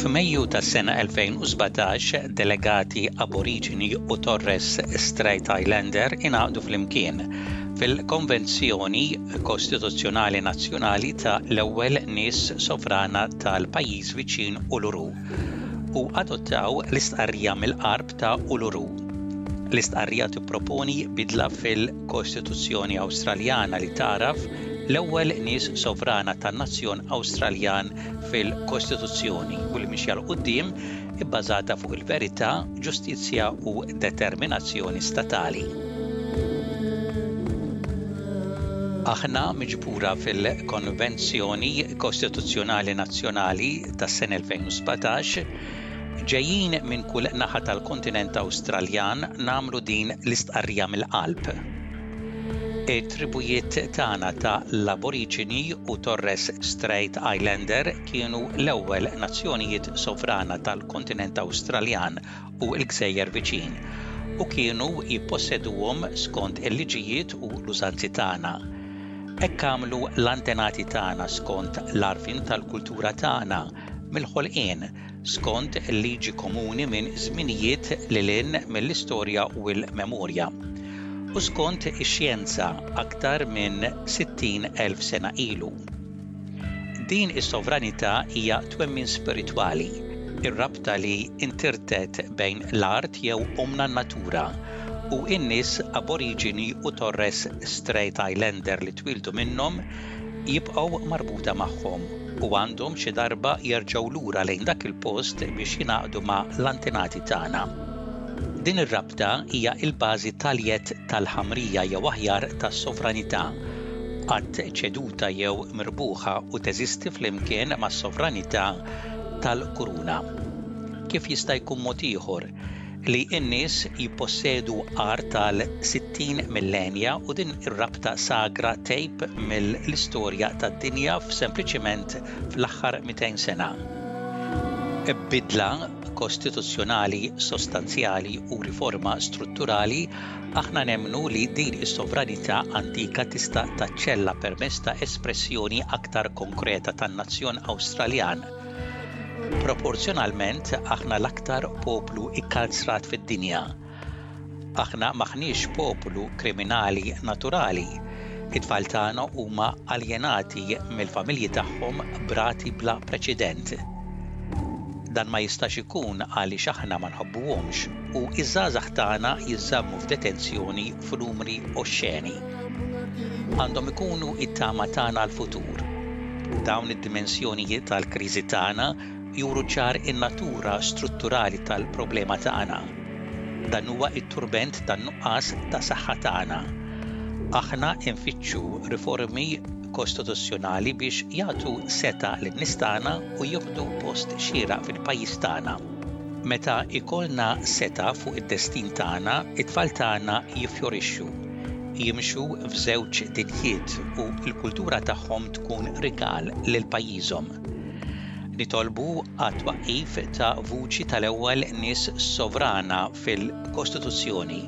F'Mejju tas-sena 2017, delegati Aboriġini u Torres Strait Islander ingħaqdu flimkien fil-Konvenzjoni Kostituzzjonali Nazzjonali ta' l-ewwel nies sovrana tal-pajjiż viċin Uluru u adottaw l-Istqarrija mill-Għarb ta' Uluru. L-Istqarrija tipproponi bidla fil-Kostituzzjoni Awstraljana li tagħraf l-ewwel nies sovrana tan-nazzjon Awstraljan fil-Kostituzzjoni u li mixja 'l quddiem ibbażata fuq il-verità ġustizzja u determinazzjoni statali. Aħna, miġbura fil-Konvenzjoni Kostituzzjonali Nazzjonali tas-sena 2017, ġejjin minn kull naħa tal-kontinent Awstraljan nagħmlu din l-istqarrija mill-qalb. It-tribujiet tagħna ta' l-Aboriġini u Torres Strait Islander kienu l-ewwel nazzjonijiet sovrana tal-kontinent Awstraljan u l-gżejjer viċin, u kienu jipposseduhom skont il-liġijiet u l-użanzi tagħna. Hekk għamlu l-antenati tagħna skont l-għarfien tal-kultura tagħna mill-ħolqien, skont liġi komuni minn żminijiet lil hinn mill-istorja u l-memorja, u skont ix-xjenza aktar minn 60,000 sena ilu. Din is-sovranità hija twemmin spiritwali, ir-rabta li ntirdet bejn l-art jew ommna n-natura, u n-nies Aboriġini u Torres Strait Islander li twieldu minnhom jibqgħu marbuta magħhom u għandhom xi darba jerġgħu lura lejn dak il-post biex jingħaqdu ma' l-antenati tagħna. Din ir-rabta hija l-bażi tal-jedd tal-ħamrija jew aħjar tas-sovranità qatt ċeduta jew mirbuħa u teżisti flimkien mas-sovranità tal-Kuruna. Kif jista' jkun mod ieħor li n-nies jippossedu art għal 60 millenja u din ir-rabta sagra tgħib mill-istorja tad-dinja f'sempliċiment fl-aħħar 200 sena? Bidla kostituzzjonali sostanzjali u riforma strutturali Aħna nemmnu li din is-sovranità antika tista' taċċella permezz ta' espressjoni aktar konkreta tan-nazzjon Awstraljan. Proporzjonalment, aħna l-aktar poplu kkalzrat fid-dinja. Aħna m'aħniex poplu kriminali naturali. It-tfal tagħna huma aljenati mill-familji tagħhom b'rati bla preċedent. Dan ma jistax ikun għaliex aħna ma nħobbuhomx. u ż-żgħażagħ tagħna jinżammu f'detenzjoni f'numri oxxeni. Għandhom ikunu t-tama tagħna għall-futur. Dawn id-dimensjonijiet tal-kriżi tagħna juru ċar in-natura strutturali tal-problema tagħna. Dan huwa t-turbent tan-nuqqas ta' saħħa tagħna. Aħna nfittxu riformi kostituzzjonali biex jagħtu setgħa lin-nies tagħna u jieħdu post xieraq fil-pajjiż tagħna. Meta jkollna setgħa fuq id-destin tagħna, it-tfal tagħna jiffjorixxu, jimxu f'żewġ dinjiet u l-kultura tagħhom tkun rigal lil pajjiżhom. Nitolbu għat-twaqqif ta' vuċi tal-ewwel nies sovrana fil-Kostituzzjoni.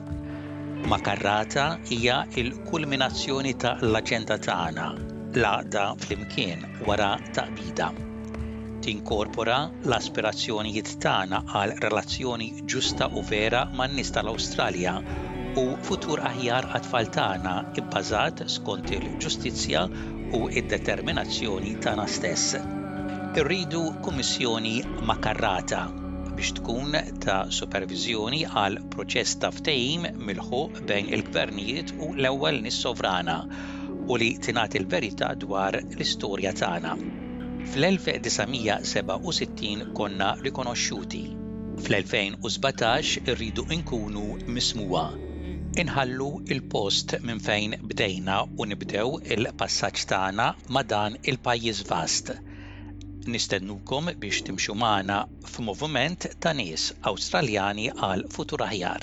Makarrata hija l-kulminazzjoni ta' l-aġenda tagħna, l-għaqda flimkien wara taqbida. Tinkorpora l-aspirazzjonijiet tagħna għal relazzjoni ġusta u vera man-nies tal-Awstralja u futur aħjar għat-tfal tagħna bbażat skont il-ġustizzja u d-determinazzjoni tagħna stess. Irridu Kummissjoni Makarrata biex tkun ta' superviżjoni għal proċess ta' ftehim milħuq bejn il-gvernijiet u l-ewwel nies sovrana u li tingħad il-verità dwar l-istorja tagħna. Fl-1967 konna rikonoxxuti. Fl-2017 irridu inkunu mismugħa. Inħallu l-post minn fejn bdejna u nibdew il-passaġġ tagħna ma' dan il-pajjiż vast. Nistennukom biex timxu magħna f'moviment ta' nies Awstraljani għal futur aħjar.